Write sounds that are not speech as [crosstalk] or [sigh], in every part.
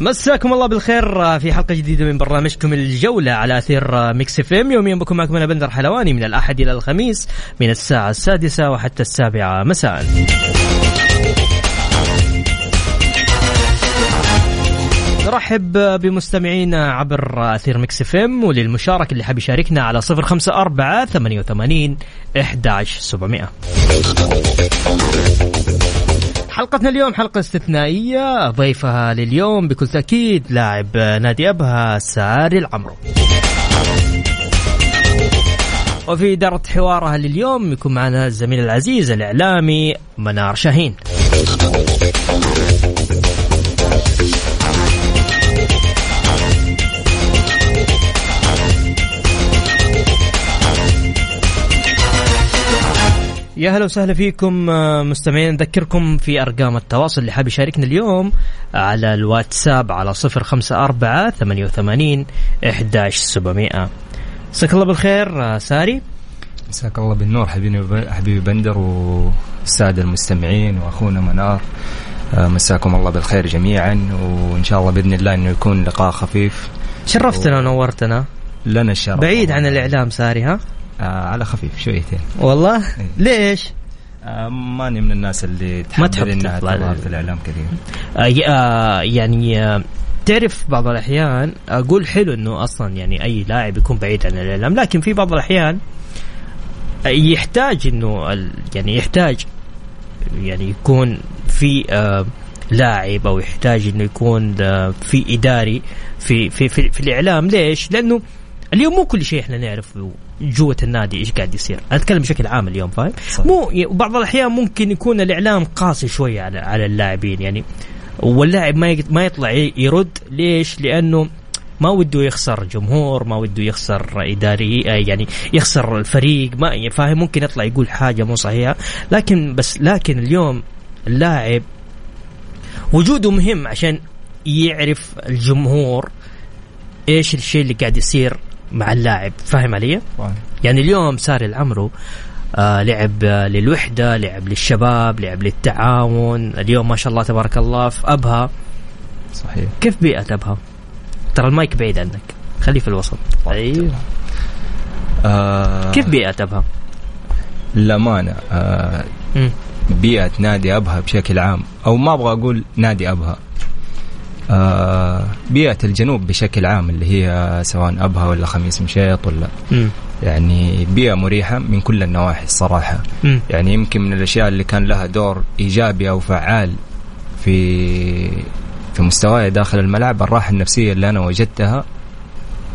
مساكم الله بالخير في حلقة جديدة من برنامجكم الجولة على أثير Mix FM يوميا بكم معكم أنا بندر حلواني من الأحد إلى الخميس من الساعة السادسة وحتى السابعة مساء. نرحب بمستمعينا عبر أثير Mix FM وللمشاركة اللي حاب يشاركنا على 054 88 11700 حلقتنا اليوم حلقة استثنائية ضيفها لليوم بكل تأكيد لاعب نادي أبها ساري العمرو. وفي إدارة حوارها لليوم يكون معنا الزميل العزيز الإعلامي منار شاهين. يا هلا وسهلا فيكم آه، مستمعين. نذكركم في أرقام التواصل اللي حاب يشاركنا اليوم على الواتساب على صفر خمسة أربعة ثمانية وثمانين إحداش سبعمائة. مساك الله بالخير آه، ساري. مساك الله بالنور حبيبي حبيبي بندر والسادة المستمعين وأخونا منار. آه، مساكم الله بالخير جميعا وإن شاء الله بإذن الله إنه يكون لقاء خفيف. شرفتنا ونورتنا. لنا الشرف. بعيد عن الإعلام ساري ها؟ آه على خفيف شويتين. والله؟ إيه. ليش؟ آه ماني من الناس اللي ما تحب تحب إنها تطلع تظهر في الإعلام كثير. آه آه يعني آه تعرف بعض الأحيان أقول حلو إنه أصلا يعني أي لاعب يكون بعيد عن الإعلام لكن في بعض الأحيان آه، يحتاج إنه يعني يحتاج يعني يكون في آه لاعب أو يحتاج إنه يكون آه في إداري في في في, في الإعلام. ليش؟ لأنه اليوم مو كل شيء إحنا نعرف جوة النادي. إيش قاعد يصير، أنا أتكلم بشكل عام اليوم فاهم؟ مو بعض الأحيان ممكن يكون الإعلام قاسي شوية على على اللاعبين يعني واللاعب ما ما يطلع يرد. ليش؟ لأنه ما وده يخسر جمهور ما وده يخسر إداري يعني يخسر الفريق ما فاهم؟ ممكن يطلع يقول حاجة مو صحيحة. لكن بس لكن اليوم اللاعب وجوده مهم عشان يعرف الجمهور إيش الشيء اللي قاعد يصير. مع اللاعب فاهم علي؟ يعني اليوم ساري العمرو آه لعب آه للوحدة لعب للشباب لعب للتعاون اليوم ما شاء الله تبارك الله في أبها. صحيح. كيف بيئة أبها؟ ترى المايك بعيد عنك خليه في الوسط. أيوه. آه كيف بيئة أبها؟ للأمانة آه. بيئة نادي أبها بشكل عام أو ما أبغى أقول نادي أبها. آه بيئة الجنوب بشكل عام اللي هي سواء أبها ولا خميس مشيط ولا مم. يعني بيئة مريحة من كل النواحي الصراحه مم. يعني يمكن من الأشياء اللي كان لها دور إيجابي أو فعال في في مستواي داخل الملعب الراحة النفسية اللي أنا وجدتها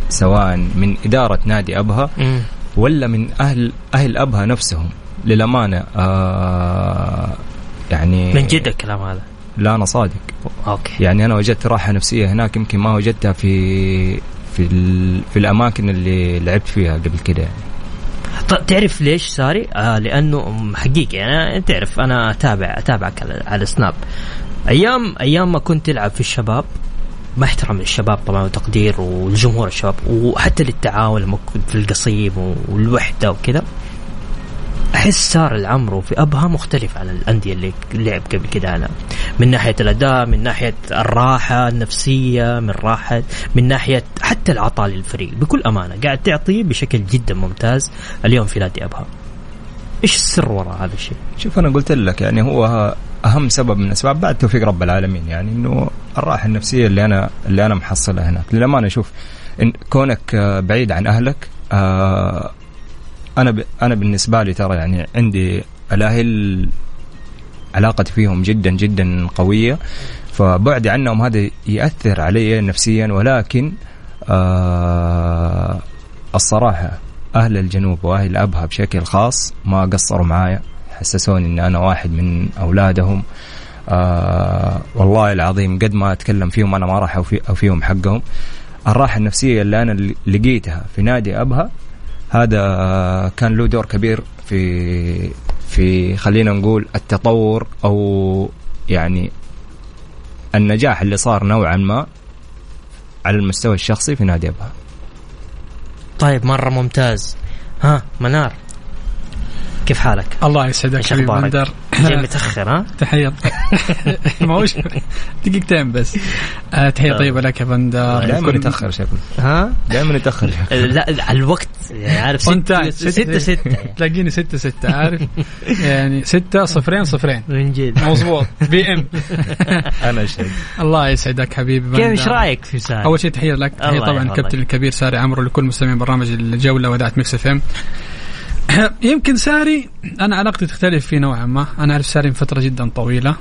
سواء من إدارة نادي أبها مم. ولا من أهل أهل أبها نفسهم للأمانة آه يعني من جد الكلام هذا لا أنا صادق. أوكي. يعني أنا وجدت راحة نفسية هناك يمكن ما وجدتها في في في الأماكن اللي لعبت فيها قبل كده يعني. طيب تعرف ليش ساري؟ آه لأنه حقيقي أنا تعرف أنا أتابع أتابعك على, على سناب. أيام أيام ما كنت تلعب في الشباب مع احترام للشباب طبعا وتقدير والجمهور الشباب وحتى للتعاون لما كنت في القصيم والوحدة وكذا أحس صار العمرو في أبها مختلف عن الأندية اللي لعب قبل كده. أنا من ناحية الأداء من ناحية الراحة النفسية من راحة من ناحية حتى العطاء للفريق. بكل أمانة قاعد تعطي بشكل جدا ممتاز اليوم في نادي أبها. إيش السر وراء هذا الشيء؟ شوف أنا قلت لك يعني هو أهم سبب من الأسباب بعد توفيق رب العالمين يعني إنه الراحة النفسية اللي أنا اللي أنا محصلها هناك. للأمانة شوف إن كونك بعيد عن أهلك آه، أنا ب... أنا بالنسبة لي ترى يعني عندي الأهل علاقتي فيهم جدا جدا قوية. فبعدي عنهم هذا يأثر علي نفسيا ولكن آه الصراحة أهل الجنوب وأهل ابها بشكل خاص ما قصروا معايا. حسسوني إن أنا واحد من أولادهم. آه والله العظيم قد ما أتكلم فيهم أنا ما راح أوفي أوفيهم حقهم. الراحة النفسية اللي أنا لقيتها في نادي أبها هذا كان له دور كبير في في خلينا نقول التطور أو يعني النجاح اللي صار نوعا ما على المستوى الشخصي في نادي أبها. طيب مرة ممتاز. ها منار. كيف حالك؟ الله يسعدك حبيبي بندر جاي متأخر ها؟ [laughs] تحية. [laughs] ما هوش دقيقتين بس. آه تحية طيب. طيبة لك يا بندر دائما يتاخر شكله ها؟ دائما يتاخر لا على الوقت يعني عارف ستة ستة ستة. [laughs] تلاقيني ستة ستة عارف؟ يعني ستة صفرين صفرين. من جد. مضبوط PM. أنا اشهد الله يسعدك حبيبي كيف إيش رأيك في ساري؟ أول شيء تحية لك. تحية طبعا الكابتن الكبير ساري عمرو لكل مستمعين برنامج الجولة وإذاعة Mix FM. [coughs] يمكن ساري أنا علاقتي تختلف فيه نوعا ما. أنا أعرف ساري من فترة جدا طويلة.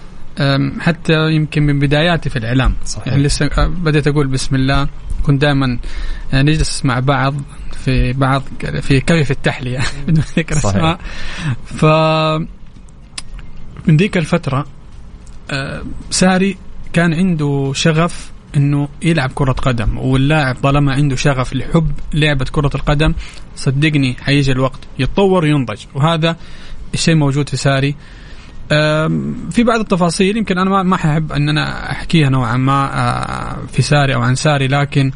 حتى يمكن من بداياتي في الإعلام. صحيح. يعني لسه بديت أقول بسم الله. كنت دائما آه، نجلس مع بعض في بعض في كيف التحلية. [laughs] بدون ذكر أسماء. ف من ذيك الفترة ساري كان عنده شغف إنه يلعب كرة قدم واللاعب طالما عنده شغف لحب لعبة كرة القدم صدقني حيجي الوقت يتطور وينضج. وهذا الشيء موجود في ساري. في بعض التفاصيل يمكن أنا ما ححب أن أنا أحكيها نوعا ما في ساري أو عن ساري لكن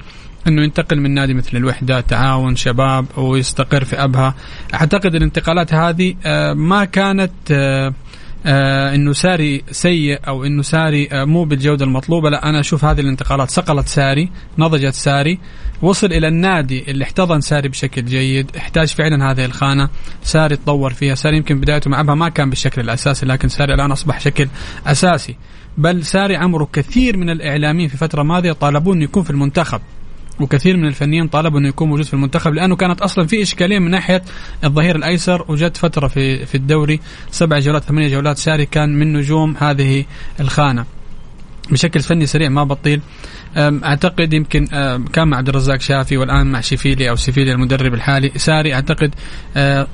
إنه ينتقل من نادي مثل الوحدة تعاون شباب ويستقر في أبها. أعتقد الانتقالات هذه ما كانت آه إنه ساري سيء أو إنه ساري آه مو بالجودة المطلوبة. لا أنا أشوف هذه الانتقالات. صقلت ساري نضجت ساري وصل إلى النادي اللي احتضن ساري بشكل جيد. احتاج فعلا هذه الخانة. ساري تطور فيها. ساري يمكن بدايته مع ما كان بالشكل الأساسي لكن ساري الآن أصبح شكل أساسي. بل ساري عمره كثير من الإعلاميين في فتره ماضيه طالبوه إنه يكون في المنتخب. وكثير من الفنيين طالبوا إنه يكون موجود في المنتخب لأنه كانت أصلا في إشكالية من ناحية الظهير الأيسر وجت فترة في في الدوري سبع جولات ثمانية جولات ساري كان من نجوم هذه الخانة. بشكل فني سريع ما بطيل. أعتقد يمكن كان مع عبد الرزاق شافي والآن مع شيفيلي أو سيفيلي المدرب الحالي. ساري أعتقد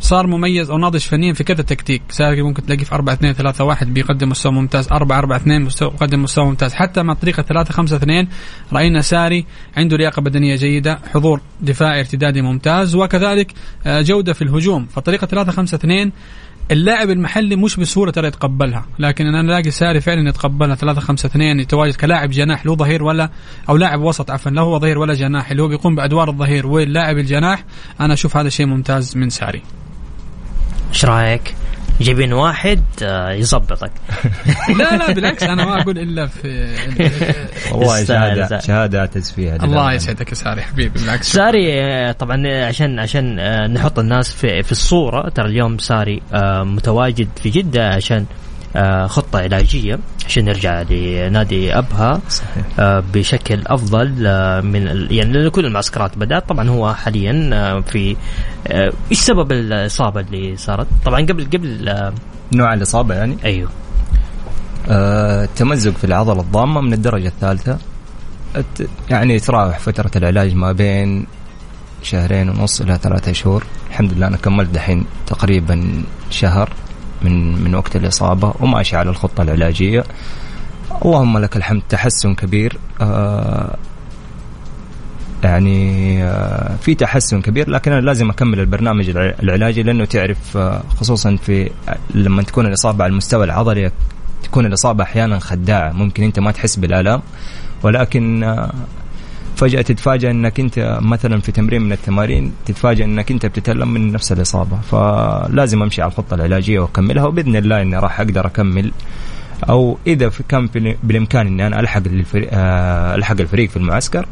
صار مميز أو ناضج فنيا في كذا تكتيك. ساري ممكن تلاقيه في 4 2 3 1 بيقدم مستوى ممتاز. 4 4 2 بيقدم مستوى ممتاز. حتى مع طريقة 3 5 2 رأينا ساري عنده لياقة بدنية جيدة حضور دفاعي ارتدادي ممتاز وكذلك جودة في الهجوم. فطريقة 3 5 2 اللاعب المحلي مش بسهوله ترى يتقبلها لكن أنا ألاقي ساري فعلا يتقبلها. 3 5 2 يتواجد كلاعب جناح له ظهير ولا أو لاعب وسط عفوا لا هو ظهير ولا جناح اللي هو بيقوم بأدوار الظهير واللاعب الجناح. أنا أشوف هذا شيء ممتاز من ساري. إيش رأيك؟ جايبين واحد آه، يظبطك. [laughs] لا لا بالعكس أنا ما أقول إلا في [laughs] والله شهاده شهادة أعتز فيها الله يسعدك يا ساري حبيبي بالعكس. ساري آه، طبعا عشان عشان آه، نحط الناس في في الصورة ترى اليوم ساري متواجد في جدة عشان خطة علاجية عشان نرجع لنادي أبها صحيح. بشكل أفضل من يعني كل المعسكرات بدأت. طبعا هو حاليا في إيش سبب الإصابة اللي صارت؟ طبعا قبل قبل نوع الإصابة يعني؟ أيوه. آه تمزق في العضلة الضامة من الدرجة الثالثة. يعني تراوح فترة العلاج ما بين شهرين ونص إلى ثلاثة شهور. الحمد لله أنا كملت دحين تقريبا شهر. من من وقت الإصابة وماشي على الخطة العلاجية. اللهم لك الحمد. تحسن كبير. آه يعني آه في تحسن كبير لكن أنا لازم أكمل البرنامج العلاجي لأنه تعرف آه خصوصا في لما تكون الإصابة على المستوى العضلي تكون الإصابة أحيانا خداعة. ممكن أنت ما تحس بالآلام. ولكن فجأة تتفاجأ إنك أنت مثلا في تمرين من التمارين تتفاجأ إنك أنت بتتألم من نفس الإصابة. فلازم أمشي على الخطة العلاجية وأكملها وبإذن الله إني راح أقدر أكمل. أو إذا كان بالإمكان إني أنا ألحق الفريق آه، ألحق الفريق في المعسكر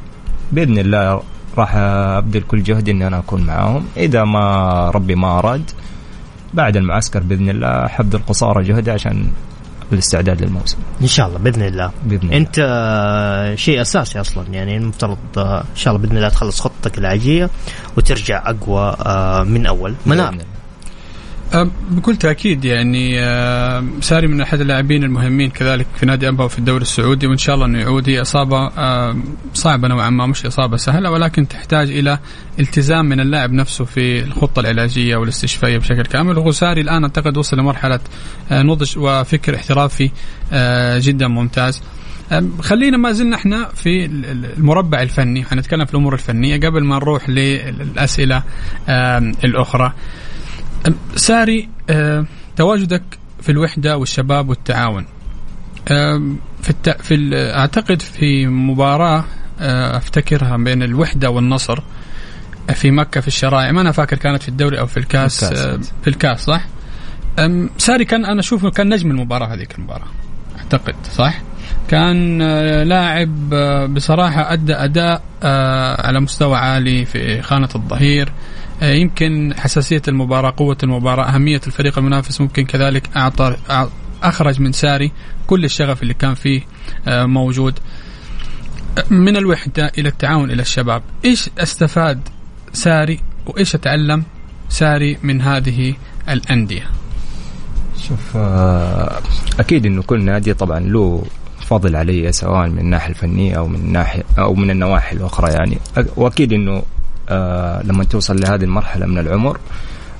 بإذن الله راح أبذل كل جهدي إني أنا أكون معاهم. إذا ما ربي ما أراد بعد المعسكر بإذن الله حبذل قصارى جهدي عشان والاستعداد للموسم. إن شاء الله بإذن الله. بإذن الله. أنت آه، شيء أساسي أصلا يعني المفترض آه، إن شاء الله بإذن الله تخلص خطتك العاجيه وترجع أقوى آه، من أول. منار بكل تأكيد يعني ساري من أحد اللاعبين المهمين كذلك في نادي أبها وفي الدوري السعودي وإن شاء الله إنه يعود. هي إصابة صعبة نوعا ما مش إصابة سهلة ولكن تحتاج إلى التزام من اللاعب نفسه في الخطة العلاجية والاستشفائية بشكل كامل. وهو ساري الآن أعتقد وصل لمرحلة أه، نضج وفكر احترافي أه، جدا ممتاز. خلينا ما زلنا إحنا في ال- ال- المربع الفني. حنتكلم في الأمور الفنية قبل ما نروح للأسئلة الأخرى. ساري أه، تواجدك في الوحدة والشباب والتعاون أم، في, الت... في ال... أعتقد في مباراة أه، أفتكرها بين الوحدة والنصر في مكة في الشرائع ما أنا فاكر كانت في الدوري أو في الكاس في الكاس صح؟ ساري كان أنا أشوفه كان نجم المباراة هذيك المباراه أعتقد صح؟ كان آه، لاعب آه، بصراحة أدى أداء آه، على مستوى عالي في خانة الظهير آه، يمكن حساسية المباراة قوة المباراة أهمية الفريق المنافس ممكن كذلك اعطى أع- أخرج من ساري كل الشغف اللي كان فيه آه، موجود. من الوحدة إلى التعاون إلى الشباب. إيش استفاد ساري وإيش اتعلم ساري من هذه الأندية؟ شوف آه، أكيد إنه كل نادي طبعا له فضل علي سواء من الناحية الفنية أو من الناحيه أو من النواحي الأخرى يعني. وأكيد إنه آه، لما توصل لهذه المرحلة من العمر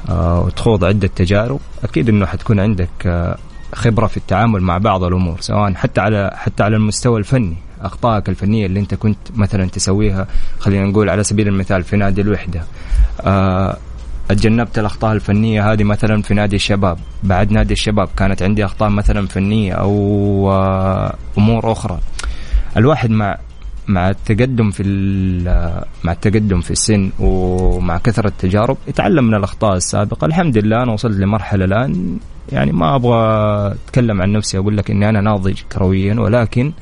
آه، وتخوض عدة تجارب أكيد إنه حتكون عندك آه، خبرة في التعامل مع بعض الأمور سواء حتى على حتى على المستوى الفني أخطائك الفنية اللي أنت كنت مثلا تسويها خلينا نقول على سبيل المثال في نادي الوحدة. تجنبت الأخطاء الفنية هذه مثلا في نادي الشباب. بعد نادي الشباب كانت عندي أخطاء مثلا فنية أو أمور أخرى. الواحد مع مع التقدم في مع التقدم في السن ومع كثرة التجارب يتعلم من الأخطاء السابقة. الحمد لله أنا وصلت لمرحلة الآن يعني ما أبغى أتكلم عن نفسي أقول لك إني أنا ناضج كرويا ولكن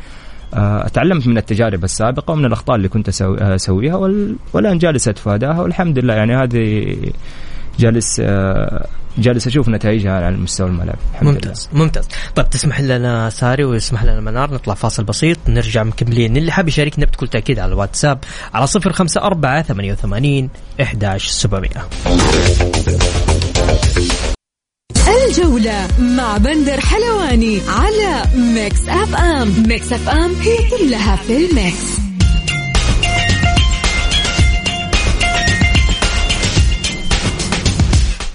آه، أتعلمت من التجارب السابقة ومن الأخطاء اللي كنت أسوي- أسويها وال- والآن جالس أتفاداها والحمد لله يعني هذه جالس آه، جالس أشوف نتائجها على مستوى الملعب الحمد ممتاز ممتاز. طيب تسمح لنا ساري ويسمح لنا منار نطلع فاصل بسيط نرجع مكملين. اللي حاب يشاركنا بكل تأكيد على الواتساب على صفر خمسة أربعة ثمانية وثمانين إحداش سبعمائة الجولة مع بندر حلواني على Mix FM. Mix FM هي كلها في ال mix.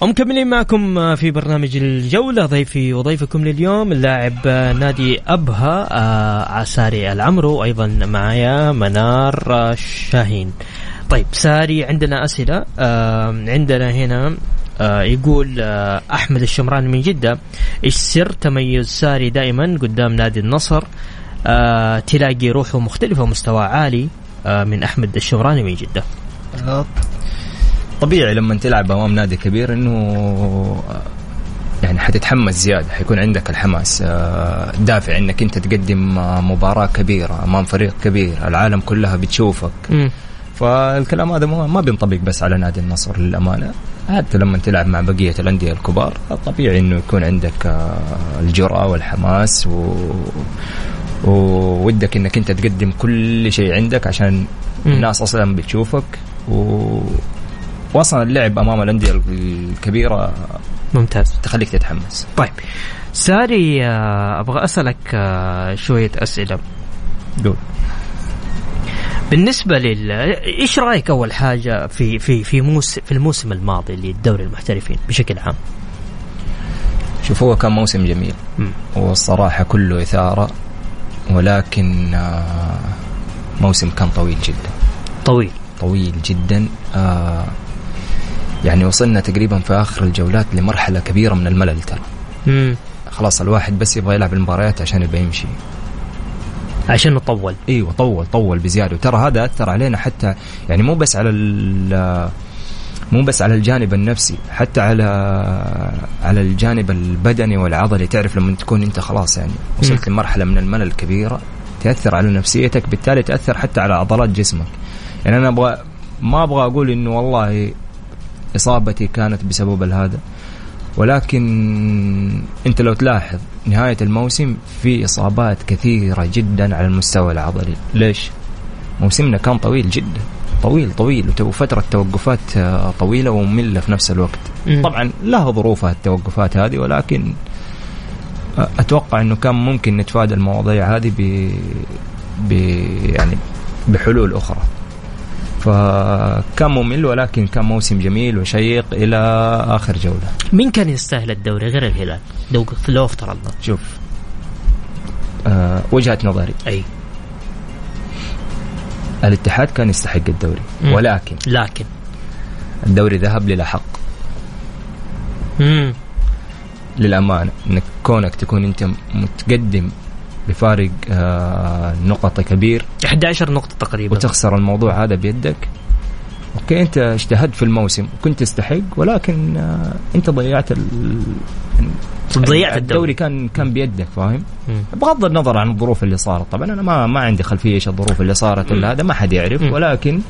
ومكملين معكم في برنامج الجولة ضيفي وضيفكم لليوم اللاعب نادي أبها آه، عساري العمرو أيضا معايا منار شاهين. طيب ساري عندنا أسئلة آه، عندنا هنا آه، يقول أحمد الشمراني من جدة إيش سر تميز ساري دائما قدام نادي النصر؟ تلاقي روحه مختلفة ومستوى عالي من أحمد الشمراني من جدة. طبيعي لما تلعب أمام نادي كبير إنه يعني حتتحمس زيادة حيكون عندك الحماس آه، دافع إنك أنت تقدم آه، مباراة كبيرة أمام فريق كبير العالم كلها بتشوفك مم. فالكلام هذا ما بينطبق بس على نادي النصر للأمانة حتى لما تلعب مع بقية الأندية الكبار طبيعي إنه يكون عندك آه، الجرأة والحماس و وودك إنك أنت تقدم كل شيء عندك عشان. الناس أصلا بتشوفك و واصلا اللعب أمام الأندية الكبيرة. ممتاز. تخليك تتحمس. طيب. ساري آه، أبغى أسألك آه، شوية أسئلة. قول بالنسبة لل إيش رأيك أول حاجة في في في موس في الموسم الماضي للدوري المحترفين بشكل عام؟ شوف هو كان موسم جميل. مم. والصراحه كله إثارة ولكن آه، موسم كان طويل جدا. طويل. طويل جدا. آه يعني وصلنا تقريبا في آخر الجولات لمرحلة كبيرة من الملل ترى. مم. خلاص الواحد بس يبغى يلعب المباريات عشان يبغى يمشي. عشان نطول إيوه طول طول بزيادة. وترى هذا أثر علينا حتى يعني مو بس على ال- مو بس على الجانب النفسي حتى على على الجانب البدني والعضلي. تعرف لما تكون أنت خلاص يعني وصلت لمرحلة من الملل الكبيره تأثر على نفسيتك بالتالي تأثر حتى على عضلات جسمك. يعني أنا أبغى ما أبغى أقول إنه والله إصابتي كانت بسبب هذا ولكن أنت لو تلاحظ نهاية الموسم في إصابات كثيرة جدا على المستوى العضلي. ليش؟ موسمنا كان طويل جدا. طويل طويل. وفترة توقفات آه، طويلة ومملة في نفس الوقت. مم. طبعا لها ظروفها التوقفات هذه ولكن آه، أتوقع إنه كان ممكن نتفادى المواضيع هذه ب... ب... يعني بحلول أخرى. فكان ممل ولكن كان موسم جميل وشيق إلى آخر جولة. مين كان يستاهل الدوري غير الهلال؟ لو لو افترضنا شوف آه وجهة نظري. أي. الاتحاد كان يستحق الدوري مم. ولكن لكن؟ الدوري ذهب للاحق مم. للأمانة انك كونك تكون أنت متقدم بفارق آه نقطة كبير. 11 نقطة تقريبا. وتخسر الموضوع هذا بيدك. أوكي أنت اجتهدت في الموسم وكنت تستحق ولكن آه أنت ضيعت ال... ضيعت الدوري. الدوري. كان كان بيدك فاهم. بغض النظر عن الظروف اللي صارت. طبعا أنا ما ما عندي خلفية إيش الظروف اللي صارت ولا هذا ما حد يعرف. ولكن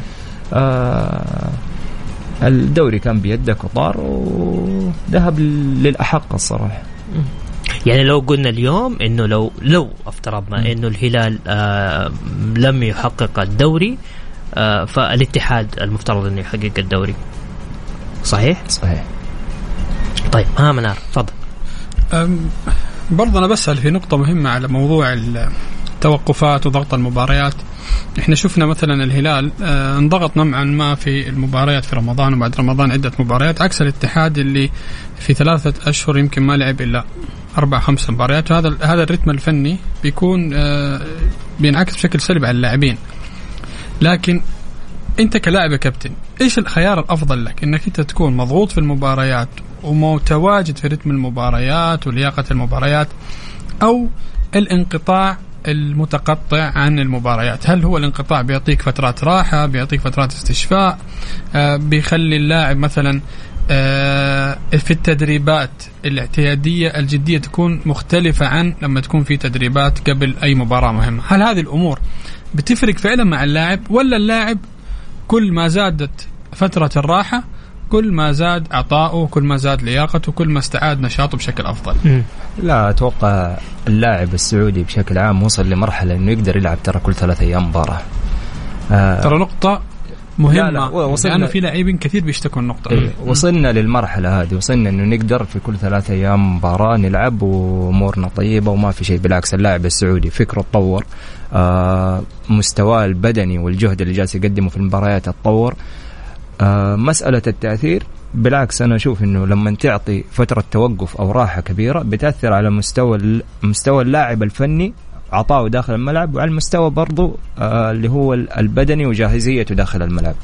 آه الدوري كان بيدك وطار وذهب للأحق الصراحة. يعني لو قلنا اليوم إنه لو لو افترضنا إنه الهلال آه لم يحقق الدوري آه فالاتحاد المفترض إنه يحقق الدوري. صحيح؟ صحيح. طيب ها منار تفضل. برضه أنا بسأل في نقطة مهمة على موضوع التوقفات وضغط المباريات. إحنا شفنا مثلا الهلال آه، انضغط نوعا ما في المباريات في رمضان وبعد رمضان عدة مباريات عكس الاتحاد اللي في ثلاثة أشهر يمكن ما لعب إلا أربع خمس مباريات. وهذا هذا الرتم الفني بيكون آه، بينعكس بشكل سلبي على اللاعبين. لكن أنت كلاعب يا كابتن إيش الخيار الأفضل لك؟ إنك أنت تكون مضغوط في المباريات ومتواجد في رتم المباريات ولياقة المباريات أو الانقطاع المتقطع عن المباريات. هل هو الانقطاع بيعطيك فترات راحة بيعطيك فترات استشفاء آه بيخلي اللاعب مثلا في التدريبات الاعتيادية الجدية تكون مختلفة عن لما تكون في تدريبات قبل أي مباراة مهمة. هل هذه الأمور بتفرق فعلا مع اللاعب؟ ولا اللاعب كل ما زادت فترة الراحة كل ما زاد عطاؤه كل ما زاد لياقته كل ما استعاد نشاطه بشكل أفضل. لا أتوقع اللاعب السعودي بشكل عام وصل لمرحلة إنه يقدر يلعب ترى كل ثلاث أيام مباراة. آه. ترى نقطة مهمة. لا، لا، وصلنا- لأنه في لاعبين كثير بيشتكوا النقطة إيه، وصلنا للمرحلة هذه وصلنا إنه نقدر في كل ثلاثة أيام مباراة نلعب وأمورنا طيبة وما في شيء بالعكس اللاعب السعودي فكره تطور آه مستواه البدني والجهد اللي جالس يقدمه في المباريات تطور. آه مسألة التأثير بالعكس أنا أشوف إنه لما تعطي فترة توقف أو راحة كبيرة بتأثر على مستوى مستوى اللاعب الفني عطاؤه داخل الملعب وعلى المستوى برضو آه اللي هو البدني وجاهزيته داخل الملعب.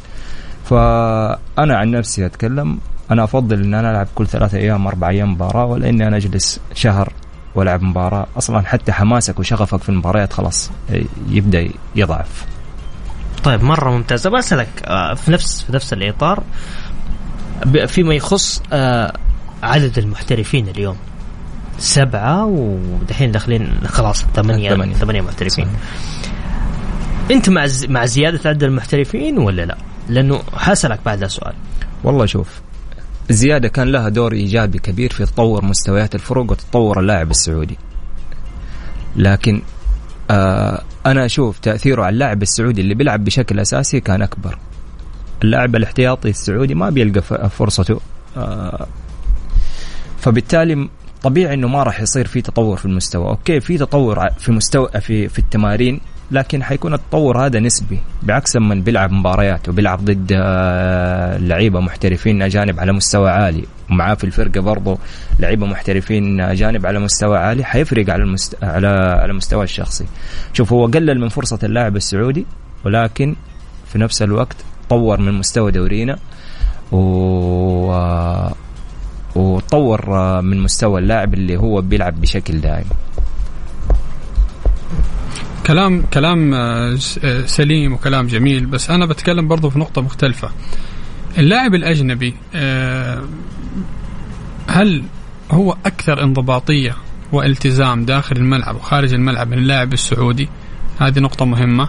فأنا عن نفسي أتكلم أنا أفضل إن أنا ألعب كل ثلاثة أيام أربع أيام مباراة ولا إني أنا أجلس شهر وألعب مباراة. أصلا حتى حماسك وشغفك في المباريات خلاص يبدأ يضعف. طيب مرة ممتازة. بسألك آه، في نفس في نفس الإطار فيما يخص آه، عدد المحترفين اليوم. سبعة ودحين داخلين خلاص ثمانية ثمانية. ثمانية محترفين صحيح. أنت مع ز- مع زيادة عدد المحترفين ولا لا؟ لأنه حسألك بعد سؤال والله شوف الزياده كان لها دور إيجابي كبير في تطور مستويات الفرق وتطور اللاعب السعودي لكن آه أنا أشوف تأثيره على اللاعب السعودي اللي بيلعب بشكل أساسي كان أكبر اللاعب الاحتياطي السعودي ما بيلقى فرصته آه فبالتالي طبيعي إنه ما راح يصير في تطور في المستوى. أوكي في تطور في مستوى في في التمارين لكن حيكون التطور هذا نسبي بعكس لما بيلعب مباريات وبيلعب ضد آه، لعيبة محترفين أجانب على مستوى عالي. ومعاه في الفرقة برضه لعيبة محترفين أجانب على مستوى عالي حيفرق على المست... على على المستوى الشخصي. شوف هو قلل من فرصة اللاعب السعودي ولكن في نفس الوقت طور من مستوى دورينا و وطور آه، من مستوى اللاعب اللي هو بيلعب بشكل دائم. كلام كلام آه، آه، سليم وكلام جميل بس أنا بتكلم برضو في نقطة مختلفة. اللاعب الأجنبي هل هو أكثر انضباطية والتزام داخل الملعب وخارج الملعب من اللاعب السعودي؟ هذه نقطة مهمة.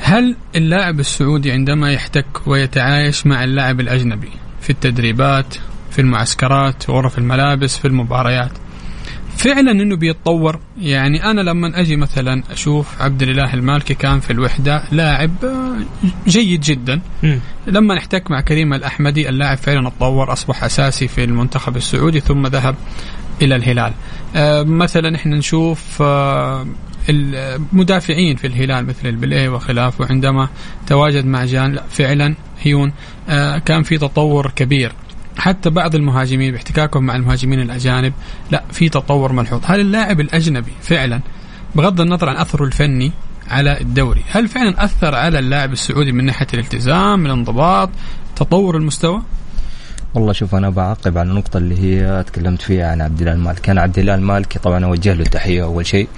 هل اللاعب السعودي عندما يحتك ويتعايش مع اللاعب الأجنبي في التدريبات في المعسكرات في غرف الملابس في المباريات. فعلا إنه بيتطور. يعني أنا لما أجي مثلا أشوف عبد الإله المالكي كان في الوحدة لاعب آه، جيد جدا. مم. لما نحتك مع كريم الأحمدي اللاعب فعلا تطور أصبح أساسي في المنتخب السعودي ثم ذهب إلى الهلال. آه، مثلا إحنا نشوف آه، المدافعين في الهلال مثل البليه وخلافه عندما تواجد مع جان لا فعلا هيون آه، كان في تطور كبير. حتى بعض المهاجمين باحتكاكهم مع المهاجمين الأجانب لا في تطور ملحوظ. هل اللاعب الأجنبي فعلا بغض النظر عن أثره الفني على الدوري هل فعلا أثر على اللاعب السعودي من ناحية الالتزام الانضباط تطور المستوى؟ والله شوف أنا بعقب على النقطة اللي هي تكلمت فيها عن عبد الله المالكي. كان عبد الله المالكي طبعا أوجه له التحية أول شيء.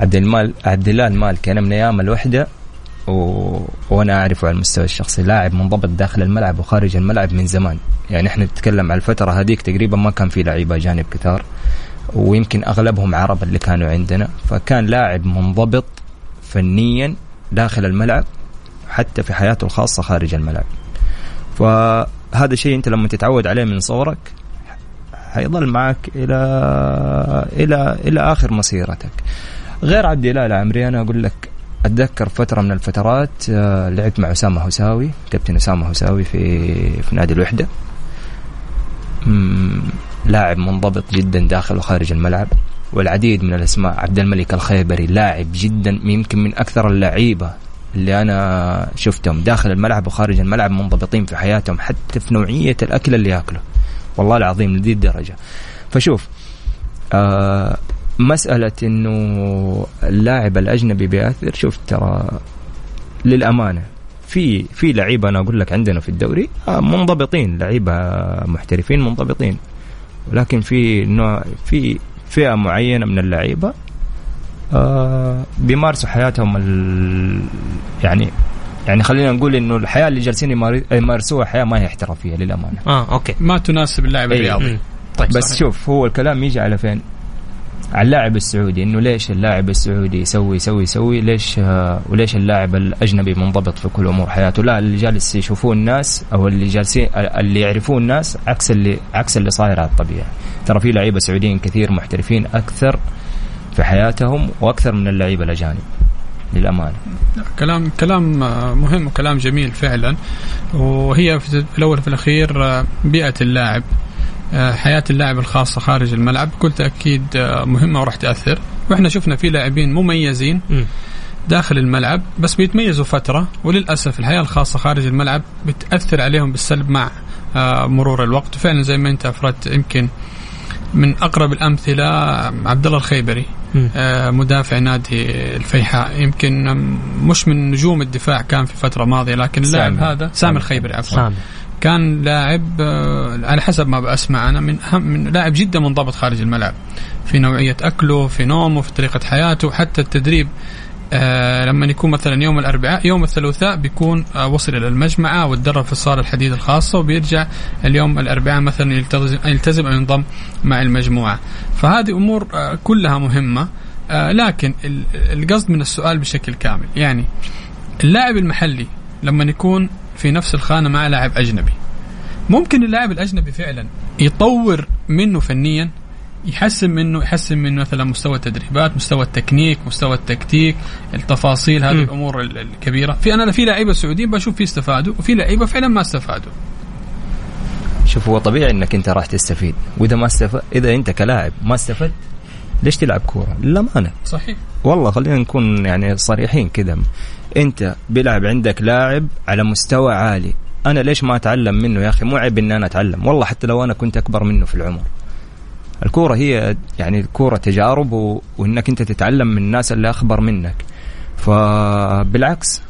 عبد المال عبد الله المالكي أنا من أيام الوحدة و... وأنا اعرفه على المستوى الشخصي. لاعب منضبط داخل الملعب وخارج الملعب من زمان. يعني إحنا نتكلم على الفترة هذيك تقريبا ما كان في لعيبة اجانب كثار ويمكن أغلبهم عرب اللي كانوا عندنا. فكان لاعب منضبط فنيا داخل الملعب حتى في حياته الخاصة خارج الملعب. فهذا الشيء أنت لما تتعود عليه من صغرك حيظل معك إلى إلى إلى آخر مسيرتك. غير عبد الاله العمري أنا أقول لك أتذكر فترة من الفترات آه، لعبت مع أسامة هساوي كابتن أسامة هساوي في في نادي الوحدة. لاعب منضبط جدا داخل وخارج الملعب. والعديد من الأسماء عبد الملك الخيبري لاعب جدا يمكن من أكثر اللعيبة اللي أنا شفتهم داخل الملعب وخارج الملعب منضبطين في حياتهم حتى في نوعية الأكل اللي ياكله والله العظيم لذي الدرجة. فشوف آه مسألة إنه اللاعب الأجنبي بياثر شوف ترى للأمانة في في لعيبة أنا أقول لك عندنا في الدوري آه منضبطين لعيبة محترفين منضبطين ولكن في نوع في فئة معينة من اللعيبة آه بيمارسوا حياتهم ال يعني يعني خلينا نقول إنه الحياة اللي جالسين يمار- يمارسوها حياة ما هي احترافية للأمانة آه أوكي ما تناسب اللاعب إيه. الرياضي. طيب بس صحيح. شوف هو الكلام يجي على فين؟ على اللاعب السعودي إنه ليش اللاعب السعودي يسوي يسوي يسوي؟ ليش آه، وليش اللاعب الأجنبي منضبط في كل أمور حياته؟ لا اللي جالس يشوفوه الناس أو اللي جالسين اللي يعرفوه الناس عكس اللي عكس اللي صاير على الطبيعة. ترى في لعيبة سعوديين كثير محترفين أكثر في حياتهم وأكثر من اللعيبة الأجانب للأمانة. كلام كلام آه، مهم وكلام جميل فعلا. وهي في الأول وفي الأخير آه، بيئة اللاعب. حياة اللاعب الخاصه خارج الملعب. بكل تاكيد آه، مهمة وراح تأثر. وإحنا شفنا في لاعبين مميزين مم. داخل الملعب بس بيتميزوا فترة وللأسف الحياة الخاصة خارج الملعب بتأثر عليهم بالسلب مع آه، مرور الوقت. وفعلا زي ما أنت أفردت يمكن من أقرب الأمثلة عبد الله الخيبري. آه، مدافع نادي الفيحاء. يمكن مش من نجوم الدفاع كان في فترة ماضية لكن اللاعب. هذا سامي الخيبري عفوا. كان لاعب آه، على حسب ما بسمع أنا من أهم من لاعب جدا منضبط خارج الملعب. في نوعية أكله في نومه في طريقة حياته حتى التدريب آه لما يكون مثلا يوم الأربعاء يوم الثلاثاء بيكون آه وصل إلى المجمعه وتدرب في الصالة الحديد الخاصة وبيرجع اليوم الأربعاء مثلا يلتزم يلتزم أو ينضم مع المجموعة. فهذه أمور آه كلها مهمة آه لكن ال- القصد من السؤال بشكل كامل. يعني اللاعب المحلي لما يكون في نفس الخانة مع لاعب أجنبي. ممكن اللاعب الأجنبي فعلا يطور منه فنيا يحسن منه يحسن منه مثلا مستوى التدريبات مستوى التكنيك مستوى التكتيك التفاصيل هذه مم. الأمور ال- الكبيرة. في أنا في لعيبة سعوديين بشوف في استفادوا وفي لعيبة فعلا ما استفادوا. شوف هو طبيعي إنك أنت راح تستفيد. وإذا ما استفاد إذا أنت كلاعب ما استفدت ليش تلعب كورة؟ للأمانة. صحيح. والله خلينا نكون يعني صريحين كذا انت بيلعب عندك لاعب على مستوى عالي. أنا ليش ما أتعلم منه يا أخي؟ مو عيب إني أنا أتعلم. والله حتى لو أنا كنت أكبر منه في العمر. الكورة هي يعني الكوره تجارب و... وإنك أنت تتعلم من الناس اللي أخبر منك. فبالعكس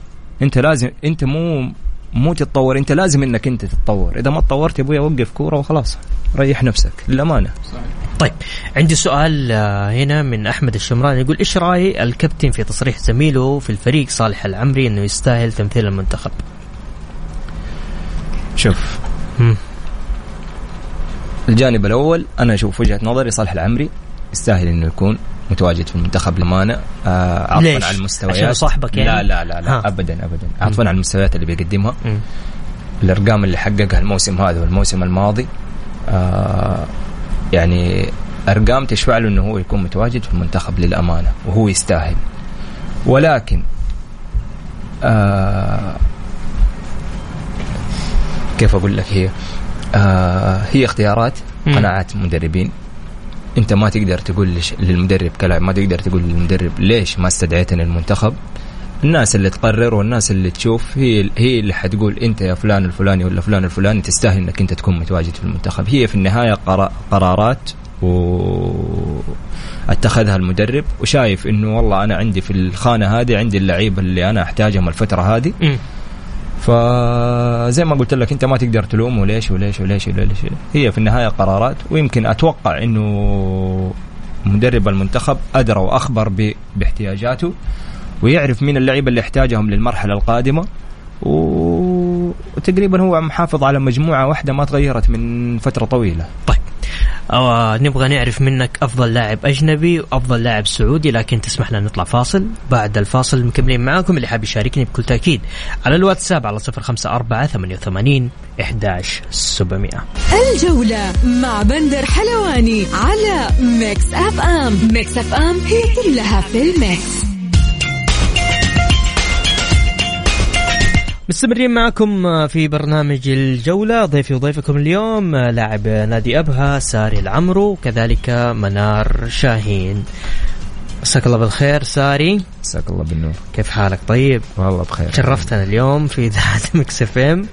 أنت لازم أنت مو مو تتطور. أنت لازم إنك أنت تتطور. إذا ما تطورت يا أبوي وقف كورة وخلاص. ريح نفسك. للأمانة. طيب عندي سؤال آه، هنا من أحمد الشمراني يقول إيش رأي الكابتن في تصريح زميله في الفريق صالح العمري إنه يستاهل تمثيل المنتخب شوف مم. الجانب الأول أنا أشوف وجهة نظري صالح العمري يستاهل إنه يكون متواجد في المنتخب للأمانة آه ليش؟ على المستويات عشان صاحبك يعني؟ لا لا لا, لا ها. ابدا ابدا عطفا على المستويات اللي بيقدمها مم. الأرقام اللي حققها الموسم هذا والموسم الماضي آه يعني أرقام تشفع له إنه هو يكون متواجد في المنتخب للأمانة وهو يستاهل. ولكن آه كيف أقول لك هي؟ آه هي اختيارات. قناعات مدربين. أنت ما تقدر تقول للمدرب كلاعب ما تقدر تقول للمدرب ليش ما استدعيتني المنتخب. الناس اللي تقرر والناس اللي تشوف هي هي اللي حتقول انت يا فلان الفلاني ولا فلان الفلاني تستاهل انك انت تكون متواجد في المنتخب. هي في النهاية قرا- قرارات و اتخذها المدرب وشايف إنه والله أنا عندي في الخانة هذه عندي اللعيبه اللي أنا أحتاجهم الفترة هذه. مم. فزي ما قلت لك أنت ما تقدر تلومه ليش وليش وليش وليش. هي في النهاية قرارات ويمكن أتوقع إنه مدرب المنتخب أدرى وأخبر باحتياجاته. ويعرف مين اللعيبة اللي يحتاجهم للمرحلة القادمة. و- وتقريبا هو محافظ على مجموعة واحدة ما تغيرت من فترة طويلة. طيب. آه نبغى نعرف منك أفضل لاعب أجنبي وأفضل لاعب سعودي لكن تسمح لنا نطلع فاصل. بعد الفاصل مكملين معاكم اللي حاب يشاركني بكل تأكيد. على الواتساب على 054 88 11 700 الجولة مع بندر حلواني على Mix FM. Mix FM هي كلها في ال Mix. مستمرين معكم في برنامج الجولة ضيفي وضيفكم اليوم لاعب نادي أبها ساري العمرو وكذلك منار شاهين. مساك الله بالخير ساري. مساك الله بالنور. كيف حالك؟ طيب. والله بخير. شرفتنا اليوم في إذاعة [laughs] Mix FM.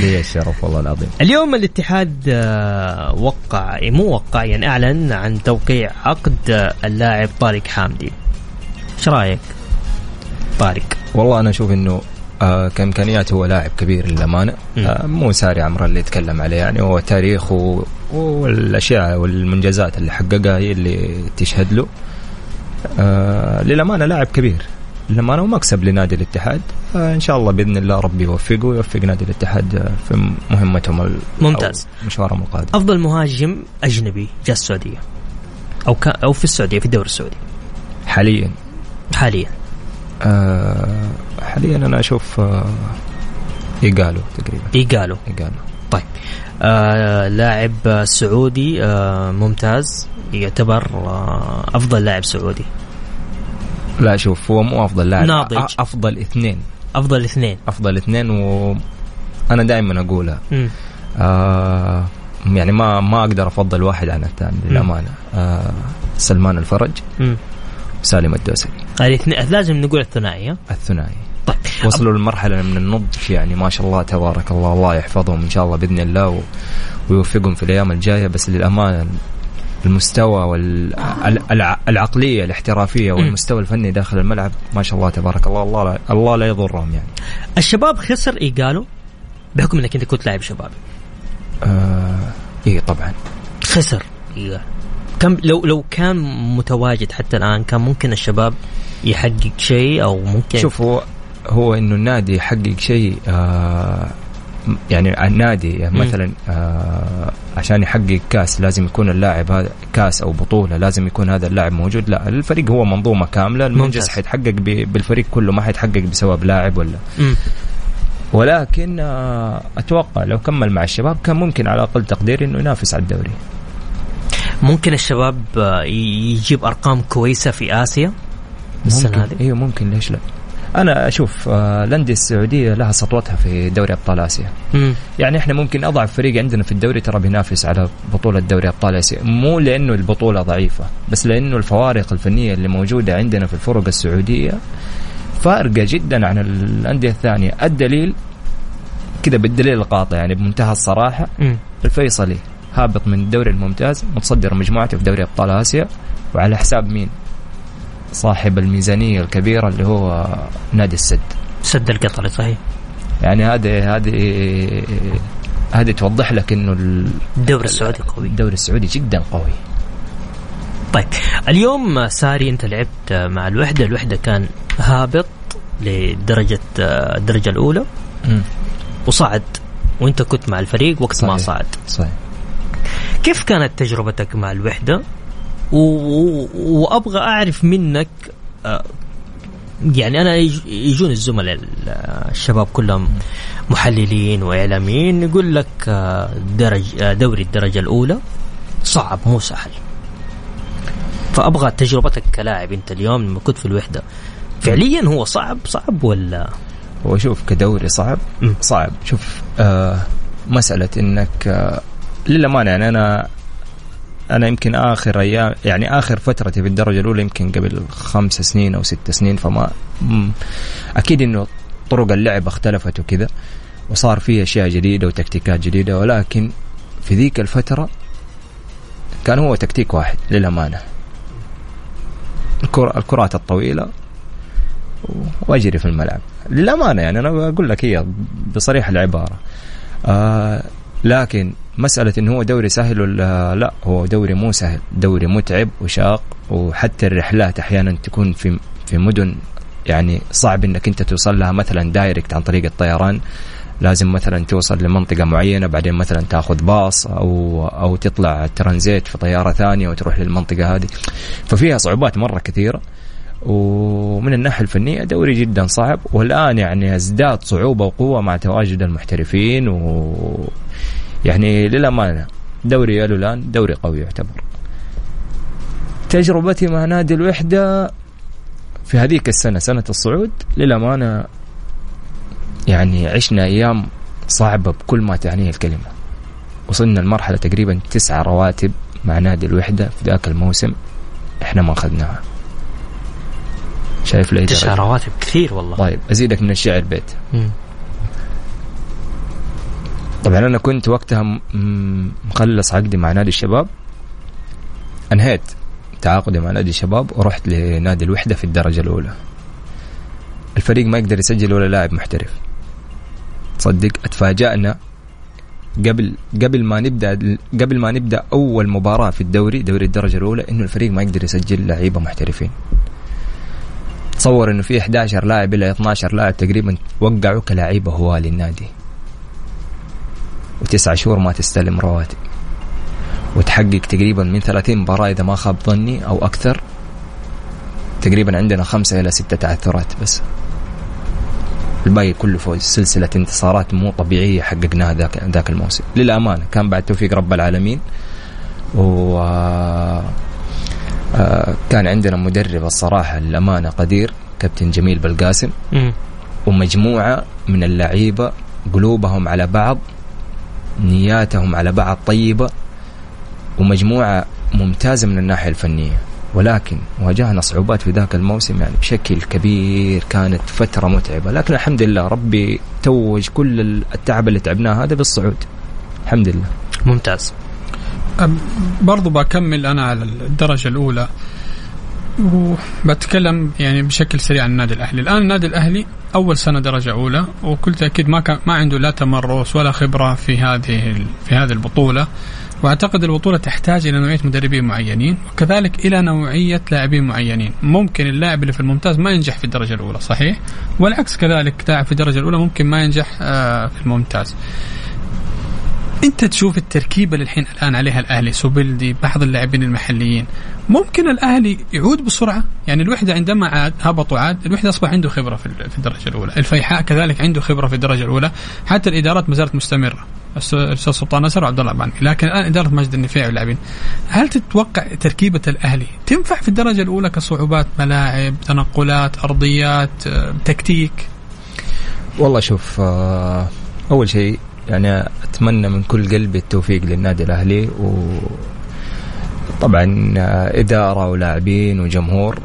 لي الشرف والله العظيم. اليوم الاتحاد آه، وقع مو وقع يعني أعلن عن توقيع عقد اللاعب طارق حامدي. إيش رأيك؟ طارق. والله أنا أشوف إنه آه كإمكانيات هو لاعب كبير للأمانة. آه مو ساري عمرو اللي يتكلم عليه. يعني هو تاريخه والأشياء والمنجزات اللي حققها هي اللي تشهد له. آه للأمانة لاعب كبير. للأمانة ومكسب لنادي الاتحاد. آه إن شاء الله بإذن الله ربي يوفقه ويوفق نادي الاتحاد آه، في مهمتهم ممتاز. مشوارهم القادم. أفضل مهاجم أجنبي جاء السعودية. أو أو في السعودية في الدوري السعودي. حاليا. حاليا. آه حاليا أنا أشوف آه يقالوا تقريبا. يقالوا يقالوا طيب. آه لاعب سعودي آه ممتاز يعتبر آه أفضل لاعب سعودي. لا شوف هو مو أفضل لاعب ناضج. أفضل اثنين. أفضل اثنين. أفضل اثنين وأنا دائما اقولها. آه يعني ما ما أقدر أفضل واحد عن الثاني للأمانة. آه سلمان الفرج. وسالم الدوسري. الاثنين لازم نقول الثنائيه الثنائي. طيب. وصلوا لمرحلة من النضج يعني ما شاء الله تبارك الله الله يحفظهم إن شاء الله بإذن الله و... ويوفقهم في الأيام الجاية. بس للأمانة المستوى والعقليه الاحترافية والمستوى الفني داخل الملعب ما شاء الله تبارك الله الله لا, الله لا يضرهم يعني. الشباب خسر ايقاله بحكم إنك أنت كنت لاعب شبابي آه اي طبعا. خسر ايقاله كم لو لو كان متواجد حتى الآن كان ممكن الشباب يحقق شيء أو ممكن شوف هو هو إنه النادي يحقق شيء آه يعني النادي يعني. مثلا آه عشان يحقق كاس لازم يكون اللاعب هذا كاس أو بطولة لازم يكون هذا اللاعب موجود لا الفريق هو منظومة كاملة المنجز. حيتحقق بالفريق كله ما حيتحقق بسبب لاعب ولا. ولكن آه أتوقع لو كمل مع الشباب كان ممكن على أقل تقدير إنه ينافس على الدوري ممكن الشباب آه، يجيب أرقام كويسة في آسيا السنة ممكن. هذه؟ إيوه ممكن. ليش لا؟ أنا أشوف آه الأندية السعودية لها سطوتها في دوري أبطال آسيا. مم. يعني إحنا ممكن أضعف فريق عندنا في الدوري ترى بينافس على بطولة دوري أبطال آسيا. مو لأنه البطولة ضعيفة بس لأنه الفوارق الفنية اللي موجودة عندنا في الفرق السعودية فارقة جدا عن الأندية الثانية. الدليل كذا بالدليل القاطع يعني بمنتهى الصراحة مم. الفيصلي. هابط من الدوري الممتاز متصدر مجموعته في دوري أبطال آسيا. وعلى حساب مين؟ صاحب الميزانية الكبيرة اللي هو نادي السد. سد القطري صحيح. يعني هذه هذه هذه توضح لك إنه ال- الدوري السعودي قوي. الدوري السعودي جدا قوي. طيب اليوم ساري أنت لعبت مع الوحدة. الوحدة كان هابط لدرجة الدرجة الأولى. وصعد وأنت كنت مع الفريق وقت ما صحيح. صعد. صحيح. كيف كانت تجربتك مع الوحدة؟ و... و... وأبغى أعرف منك آه، يعني أنا يج- يجون الزملاء ال- الشباب كلهم محللين وإعلاميين يقول لك آه، درج آه، دوري الدرجة الأولى صعب مو سهل. فأبغى تجربتك كلاعب أنت اليوم لما كنت في الوحدة. فعليا هو صعب صعب ولا؟ هو شوف كدوري صعب. صعب. شوف آه مسألة إنك آه للأمانة يعني أنا أنا يمكن آخر أيام يعني آخر فترتي في الدرجة الأولى يمكن قبل خمس سنين أو ست سنين فما مم، أكيد إنه طرق اللعب اختلفت وكذا وصار في أشياء جديدة وتكتيكات جديدة ولكن في ذيك الفترة كان هو تكتيك واحد للأمانة. الكرة الكرات الطويلة وأجري في الملعب. للأمانة يعني أنا بقول لك هي بصريح العبارة. آه لكن مسألة إنه هو دوري سهل ولا لا هو دوري مو سهل. دوري متعب وشاق وحتى الرحلات أحيانا تكون في في مدن يعني صعب إنك أنت توصل لها مثلا دايركت عن طريق الطيران. لازم مثلا توصل لمنطقة معينة بعدين مثلا تأخذ باص أو أو تطلع ترانزيت في طيارة ثانية وتروح للمنطقة هذه. ففيها صعوبات مرة كثيرة. ومن الناحية الفنية دوري جدا صعب والآن يعني ازداد صعوبة وقوة مع تواجد المحترفين و يعني للأمانة دوري يالو الان دوري قوي يعتبر. تجربتي مع نادي الوحدة في هذيك السنة سنة الصعود للأمانة يعني عشنا أيام صعبة بكل ما تعنيه الكلمة. وصلنا لمرحلة تقريبا تسعة رواتب مع نادي الوحدة في ذاك الموسم إحنا ما أخذناها. شايف ليه تسع؟ رواتب كثير والله. طيب أزيدك من الشعر بيت. مم. طبعا أنا كنت وقتها مخلص عقدي مع نادي الشباب. أنهيت تعاقدي مع نادي الشباب ورحت لنادي الوحدة في الدرجة الأولى. الفريق ما يقدر يسجل ولا لاعب محترف. تصدق أتفاجأنا قبل قبل ما نبدأ قبل ما نبدأ أول مباراة في الدوري دوري الدرجة الأولى إنه الفريق ما يقدر يسجل لعيبة محترفين. تصور إنه في 11 لاعب إلى 12 لاعب تقريبا وقعوا كلاعيبة هواه للنادي وتسعة شهور ما تستلم رواتب. وتحقق تقريبا من 30 مباراة إذا ما خاب ظني أو أكثر. تقريبا عندنا خمسة إلى ستة تعثرات بس. الباقي كله فوز. سلسلة انتصارات مو طبيعية حققناها ذاك ذاك الموسم. للأمانة كان بعد توفيق رب العالمين. و كان عندنا مدرب الصراحة للأمانة قدير كابتن جميل بلقاسم مم. ومجموعة من اللعيبة قلوبهم على بعض نياتهم على بعض طيبة ومجموعة ممتازة من الناحية الفنية. ولكن واجهنا صعوبات في ذاك الموسم يعني بشكل كبير كانت فترة متعبة. لكن الحمد لله ربي توج كل التعب اللي تعبناه هذا بالصعود. الحمد لله. ممتاز. برضو بكمل أنا على الدرجة الأولى. وبتكلم يعني بشكل سريع عن النادي الأهلي. الآن النادي الأهلي أول سنة درجة أولى وكل تأكيد ما كان ما عنده لا تمرس ولا خبرة في هذه في هذه البطولة. وأعتقد البطولة تحتاج إلى نوعية مدربين معينين وكذلك إلى نوعية لاعبين معينين. ممكن اللاعب اللي في الممتاز ما ينجح في الدرجة الأولى صحيح؟ والعكس كذلك لاعب في الدرجة الأولى ممكن ما ينجح آه، في الممتاز. انت تشوف التركيبة اللي الحين الآن عليها الأهلي سوبلدي بعض اللاعبين المحليين ممكن الأهلي يعود بسرعة؟ يعني الوحدة عندما عاد هبط وعاد الوحدة أصبح عنده خبرة في الدرجة الأولى. الفيحاء كذلك عنده خبرة في الدرجة الأولى. حتى الإدارات ما زالت مستمرة. الاستاذ سلطان نصر وعبد الله العباني لكن الآن إدارة ماجد النفيعي واللاعبين. هل تتوقع تركيبة الأهلي تنفع في الدرجة الأولى كصعوبات؟ ملاعب تنقلات أرضيات آه، تكتيك؟ والله شوف آه، أول شيء يعني أتمنى من كل قلبي التوفيق للنادي الأهلي و طبعا إدارة ولاعبين وجمهور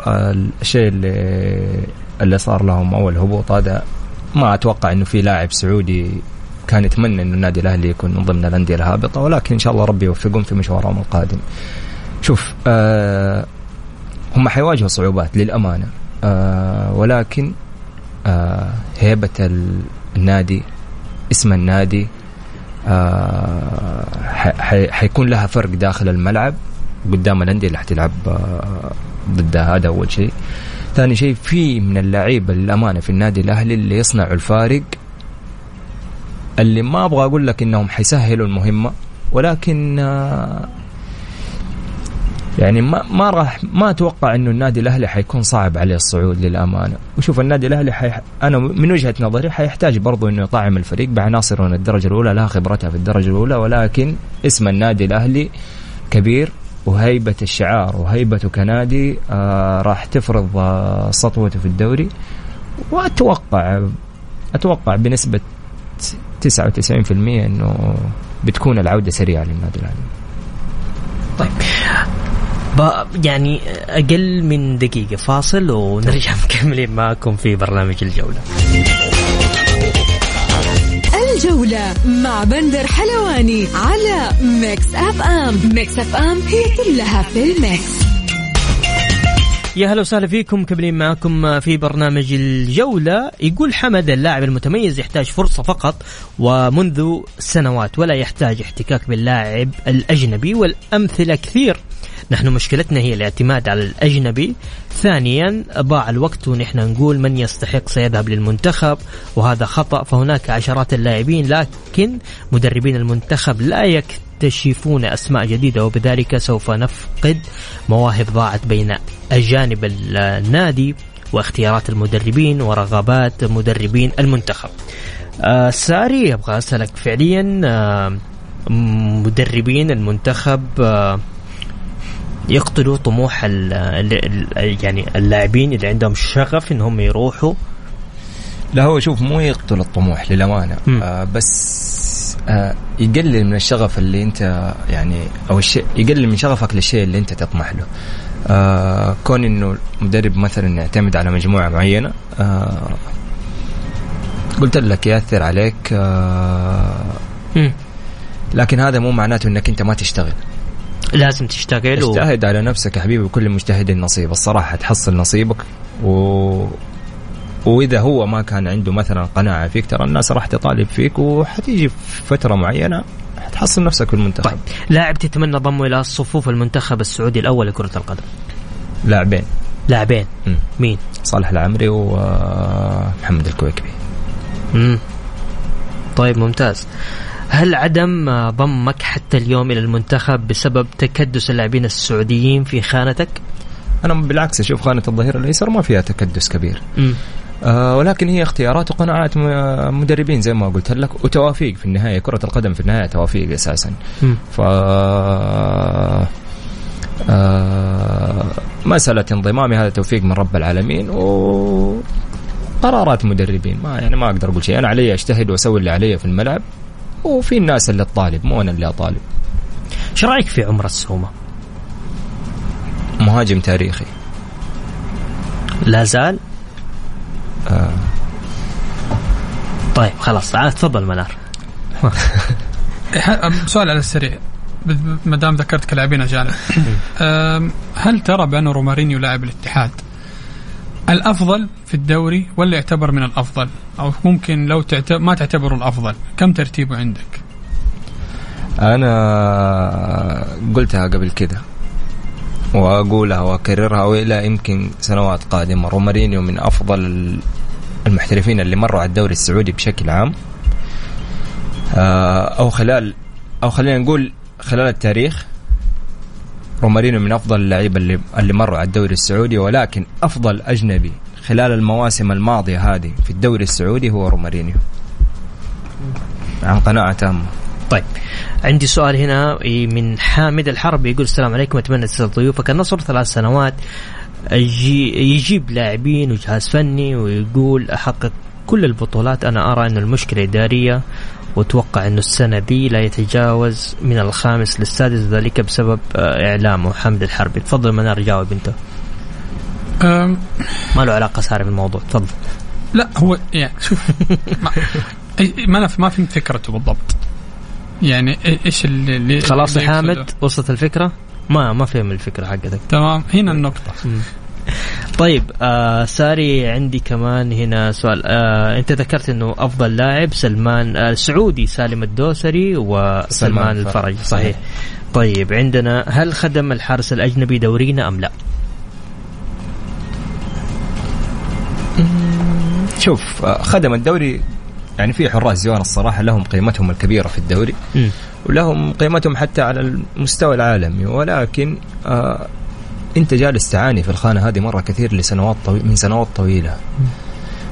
الشيء اللي اللي صار لهم أول هبوط هذا ما أتوقع إنه في لاعب سعودي كان يتمنى إنه النادي الأهلي يكون من ضمن الأندية الهابطة ولكن إن شاء الله ربي يوفقهم في مشوارهم القادم. شوف آه هم حيواجهوا صعوبات للأمانة آه ولكن آه هيبة ال- النادي اسم النادي آه حيكون لها فرق داخل الملعب قدام الأندية اللي حتلعب آه ضدها هذا أول شيء. ثاني شيء في من اللعيبة للأمانة في النادي الأهلي اللي يصنعوا الفارق اللي ما أبغى أقول لك إنهم حيسهلوا المهمة ولكن آه يعني ما ما راح ما أتوقع إنه النادي الأهلي حيكون صعب عليه الصعود للأمانة. وشوف النادي الأهلي حي... أنا من وجهة نظري حيحتاج برضو إنه يطعم الفريق بعناصر من الدرجة الأولى لها خبرتها في الدرجة الأولى ولكن اسم النادي الأهلي كبير وهيبة الشعار وهيبته كنادي آه راح تفرض آه سطوته في الدوري. وأتوقع أتوقع بنسبة 99% إنه بتكون العودة سريعة للنادي الأهلي. طيب. يعني أقل من دقيقة. فاصل ونرجع [laughs] مكملين معكم في برنامج الجولة. الجولة مع بندر حلواني على Mix FM. Mix FM هي كلها في ال Mix. يا هلا وسهلا فيكم. مكملين معكم في برنامج الجولة. يقول حمد اللاعب المتميز يحتاج فرصة فقط ومنذ سنوات ولا يحتاج احتكاك باللاعب الأجنبي والأمثلة كثير. نحن مشكلتنا هي الاعتماد على الأجنبي. ثانيا ضاع الوقت ونحن نقول من يستحق سيذهب للمنتخب وهذا خطأ. فهناك عشرات اللاعبين لكن مدربين المنتخب لا يكتشفون أسماء جديدة وبذلك سوف نفقد مواهب ضاعت بين أجانب النادي واختيارات المدربين ورغبات مدربين المنتخب. آه ساري أبغى أسألك فعليا آه مدربين المنتخب آه يقتلوا طموح ال ال يعني اللاعبين اللي عندهم شغف إنهم يروحوا لا هو شوف مو يقتل الطموح للأمانة. آه بس آه يقلل من الشغف اللي أنت يعني أو الشيء يقلل من شغفك للشيء اللي أنت تطمح له آه كون إنه مدرب مثلا يعتمد على مجموعة معينة آه قلت لك يأثر عليك آه. لكن هذا مو معناته إنك أنت ما تشتغل لازم تشتغل و... اجتهد على نفسك يا حبيبي وكل مجتهد نصيب. الصراحة تحصل نصيبك و وإذا هو ما كان عنده مثلا قناعة فيك ترى الناس راح تطالب فيك وحتيجي في فترة معينة حتحصل نفسك في المنتخب. طيب لاعب تتمنى ضمه إلى صفوف المنتخب السعودي الأول لكرة القدم؟ لاعبين. لاعبين. مين؟ صالح العمري ومحمد الكويكبي. مم. طيب ممتاز. هل عدم ضمك حتى اليوم إلى المنتخب بسبب تكدس اللاعبين السعوديين في خانتك؟ أنا بالعكس أشوف خانة الظهير الأيسر ما فيها تكدس كبير مم. آه ولكن هي اختيارات وقناعات م- مدربين زي ما قلت لك وتوافيق في النهاية كرة القدم في النهاية توافيق أساسا مم. ف آه مسألة انضمامي هذا توفيق من رب العالمين و قرارات مدربين ما يعني ما أقدر أقول شيء أنا علي أجتهد وأسوي اللي علي في الملعب وفي الناس اللي تطالب مو أنا اللي أطالب. إيش رأيك في عمر السومه؟ مهاجم تاريخي. لا زال؟ آه. طيب خلاص تعال تفضل منار. [laughs] سؤال على السريع. ما دام ذكرت كلاعبين أجانب. [laughs] هل ترى بأن رومارينيو لاعب الاتحاد؟ الأفضل في الدوري ولا يعتبر من الأفضل؟ أو ممكن لو تعتبر ما تعتبره الأفضل كم ترتيبه عندك؟ أنا قلتها قبل كده وأقولها وأكررها وإلى يمكن سنوات قادمة. رومارينيو من أفضل المحترفين اللي مروا على الدوري السعودي بشكل عام. آه، أو خلال أو خلينا نقول خلال التاريخ. رومارينيو من أفضل اللعيبة اللي اللي مروا على الدوري السعودي ولكن أفضل أجنبي خلال المواسم الماضية هذه في الدوري السعودي هو رومارينيو. عن قناعة تامة. طيب عندي سؤال هنا من حامد الحرب يقول السلام عليكم أتمنى تسال ضيوفك النصر ثلاث سنوات. يجي يجيب لاعبين وجهاز فني ويقول أحقق كل البطولات أنا أرى أن المشكلة إدارية. واتوقع إنه السنة دي لا يتجاوز من الخامس للسادس ذلك بسبب آه، اعلامه حمد الحربي. تفضل منار جاوب انت أم، ما له علاقة صار بالموضوع. تفضل. لا هو يعني شوف ما ما أنا- ما فهمت فكرته بالضبط. يعني إيش اللي, خلاص اللي؟ حامد وصلت الفكرة؟ ما ما فهم الفكرة حقتك. تمام. هنا النقطة. طيب آه ساري عندي كمان هنا سؤال آه انت ذكرت انه افضل لاعب سلمان آه سعودي سالم الدوسري وسلمان سلمان الفرج. صحيح طيب عندنا هل خدم الحارس الأجنبي دورينا أم لا؟ شوف آه، خدم الدوري يعني في حراس زوار الصراحة لهم قيمتهم الكبيرة في الدوري مم. ولهم قيمتهم حتى على المستوى العالمي ولكن آه انت جالس تعاني في الخانة هذه مرة كثير لسنوات طوي من سنوات طويلة.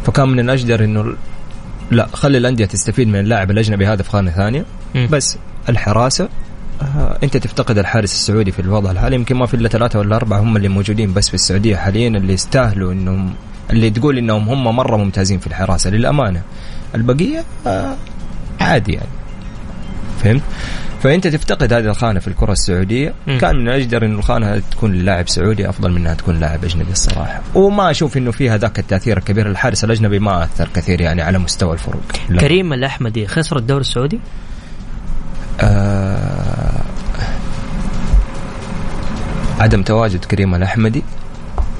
فكان من الأجدر إنه لا خلي الأندية تستفيد من اللاعب الأجنبي هذا في خانة ثانية. بس الحراسة آه انت تفتقد الحارس السعودي في الوضع الحالي. يمكن ما في إلا ثلاثة ولا أربعة هم اللي موجودين بس في السعودية حاليا اللي يستاهلوا انهم اللي تقول إنهم هم مرة ممتازين في الحراسة. للأمانة البقية آه عادي يعني. فهمت؟ فأنت تفتقد هذه الخانة في الكرة السعودية مم. كان من الاجدر انه الخانة تكون للاعب سعودي أفضل من إنها تكون لاعب أجنبي الصراحة وما أشوف إنه فيها ذاك التأثير الكبير الحارس الأجنبي ما أثر كثير يعني على مستوى الفروق لا. كريم الأحمدي خسر الدوري السعودي آه عدم تواجد كريم الأحمدي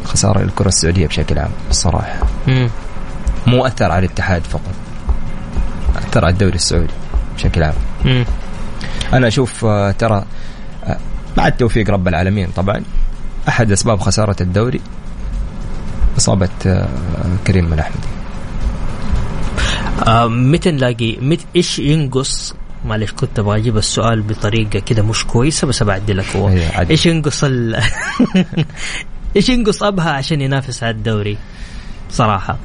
خسارة للكرة السعودية بشكل عام الصراحة مم. مو أثر على الاتحاد فقط أثر على الدوري السعودي بشكل عام مم. أنا أشوف آه، ترى آه، بعد توفيق رب العالمين طبعا أحد أسباب خسارة الدوري إصابة آه، كريم الاحمدي آه متى نلاقي مت إيش ينقص؟ معلش كنت أبغى أجيب السؤال بطريقة كده مش كويسة بس ابعدلك هو. إيه،. إيش ينقص ال... [laughs] إيش ينقص أبها عشان ينافس على الدوري؟ صراحة.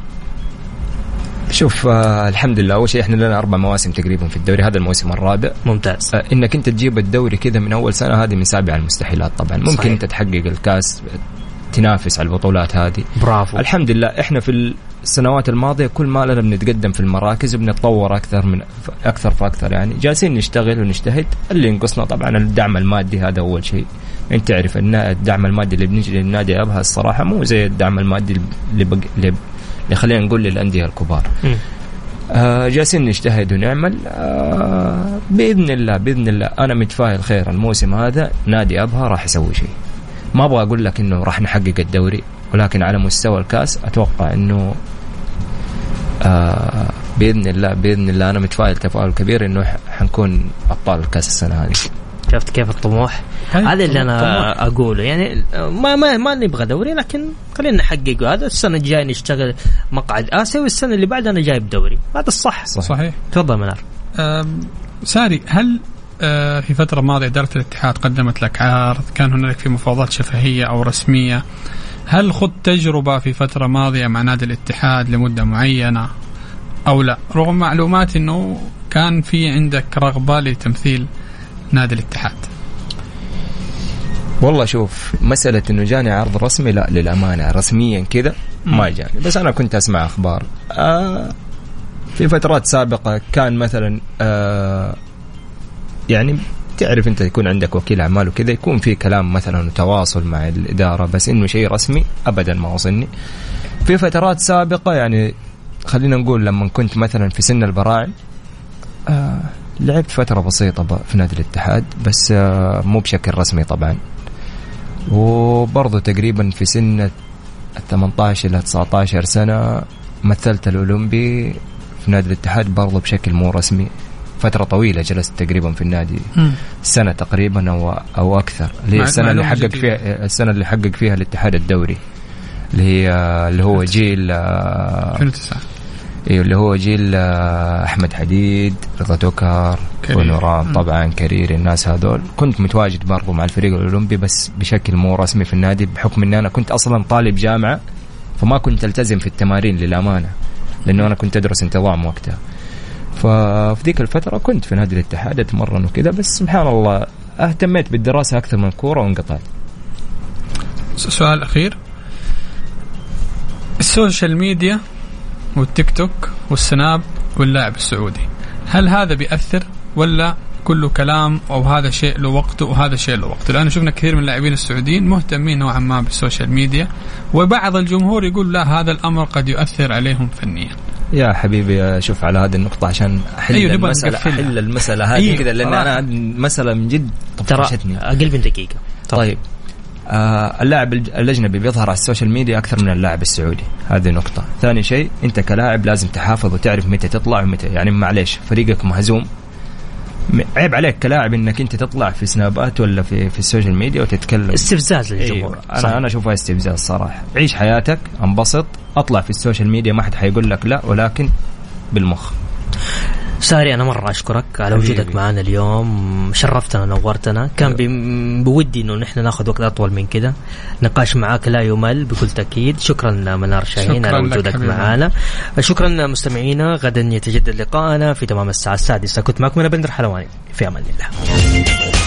شوف آه الحمد لله أول شيء إحنا لنا أربع مواسم تقريبا في الدوري. هذا الموسم الرابع. ممتاز. آه إنك أنت تجيب الدوري كذا من أول سنة هذه من سابع المستحيلات طبعا. ممكن صحيح. أنت تحقق الكاس تنافس على البطولات هذه. برافو. الحمد لله إحنا في السنوات الماضية كل ما لنا بنتقدم في المراكز وبنتطور أكثر من أكثر فأكثر. يعني جالسين نشتغل ونجتهد. اللي ينقصنا طبعا الدعم المادي. هذا أول شيء. أنت تعرف إن الدعم المادي اللي بنجي للنادي أبها الصراحة مو زي الدعم المادي اللي بق... اللي, اللي خلينا نقول للأندية الكبار. آه جالسين نجتهد ونعمل. آه بإذن الله بإذن الله أنا متفائل خير الموسم هذا. نادي أبها راح يسوي شيء. ما أبغى أقول لك إنه راح نحقق الدوري ولكن على مستوى الكاس أتوقع إنه آه بإذن الله بإذن الله أنا متفائل تفاؤل كبير إنه حنكون أبطال الكاس السنة هذه. شفت كيف الطموح؟ هذا اللي طموح. أنا أقوله. يعني ما ما ما نبغى دوري لكن خلينا نحقق هذا. السنة الجاية نشتغل مقعد اسيا والسنة اللي بعدها أنا جايب دوري. هذا الصح. صحيح. تفضل منار. ساري هل آه، في فترة ماضية إدارة الاتحاد قدمت لك عرض؟ كان هنالك في مفاوضات شفهية أو رسمية. هل خضت تجربة في فترة ماضية مع نادي الاتحاد لمدة معينة أو لا؟ رغم معلومات أنه كان في عندك رغبة لتمثيل نادي الاتحاد. والله شوف مسألة إنه جاني عرض رسمي لا للأمانة رسميا كذا ما جاني. بس أنا كنت أسمع أخبار. آه في فترات سابقة كان مثلا آه يعني تعرف أنت يكون عندك وكيل أعمال وكذا يكون في كلام مثلا وتواصل مع الإدارة بس إنه شيء رسمي ابدا ما وصلني. في فترات سابقة يعني خلينا نقول لما كنت مثلا في سن البراعم آه لعبت فترة بسيطة ب- في نادي الاتحاد بس آه مو بشكل رسمي طبعا. وبرضه تقريبا في سن ال 18 إلى 19 سنة مثلت الأولمبي في نادي الاتحاد برضه بشكل مو رسمي. فترة طويلة جلست تقريبا في النادي. سنة تقريبا أو أو أكثر. اللي هي السنة اللي حقق. فيها السنة اللي حقق فيها الاتحاد الدوري. اللي هي اللي هو جيل آه، 2009 أيوه اللي هو جيل آه، أحمد حديد رضا توكر. ونوران. طبعا كرير الناس هذول كنت متواجد برضو مع الفريق الأولمبي بس بشكل مو رسمي في النادي بحكم إني أنا كنت أصلا طالب جامعة فما كنت ألتزم في التمارين للأمانة لأنه أنا كنت أدرس انتظام وقتها ففي ذيك الفترة كنت في نادي الاتحاد أتمرن وكذا بس سبحان الله اهتميت بالدراسة أكثر من الكورة وانقطعت سؤال أخير ال social media والتيك توك والسناب واللاعب السعودي. هل هذا بيأثر ولا كله كلام أو هذا شيء له وقته وهذا شيء له وقته لأنه شفنا كثير من اللاعبين السعوديين مهتمين نوعا ما بال social media وبعض الجمهور يقول لا هذا الأمر قد يؤثر عليهم فنيا. يا حبيبي شوف على هذه النقطة عشان أحل أيوة، المسألة. أحل المسألة هذه أيوة، كذا لأن. أنا المسألة من جد ترى طفشتني. أقل من دقيقة. طيب. آه اللاعب الج- الأجنبي بيظهر على ال social media أكثر من اللاعب السعودي. هذه نقطة. ثاني شيء أنت كلاعب لازم تحافظ وتعرف متى تطلع ومتى يعني معليش فريقك مهزوم. عيب عليك كلاعب إنك أنت تطلع في سنابات ولا في في ال social media وتتكلم. استفزاز للجمهور. صح. أنا أنا اشوفها استفزاز صراحة. عيش حياتك انبسط أطلع في ال social media ما حد حيقول لك لا ولكن بالمخ. ساري أنا مرة أشكرك على. وجودك معنا اليوم. شرفتنا نورتنا. كان بودي إنه نحن ناخذ وقت أطول من كذا نقاش معاك لا يمل بكل تأكيد. شكرا منار شاهين على وجودك. معنا. شكرا مستمعينا غدا يتجدد لقاءنا في تمام الساعة السادسة. كنت معكم أنا بندر حلواني. في أمان الله.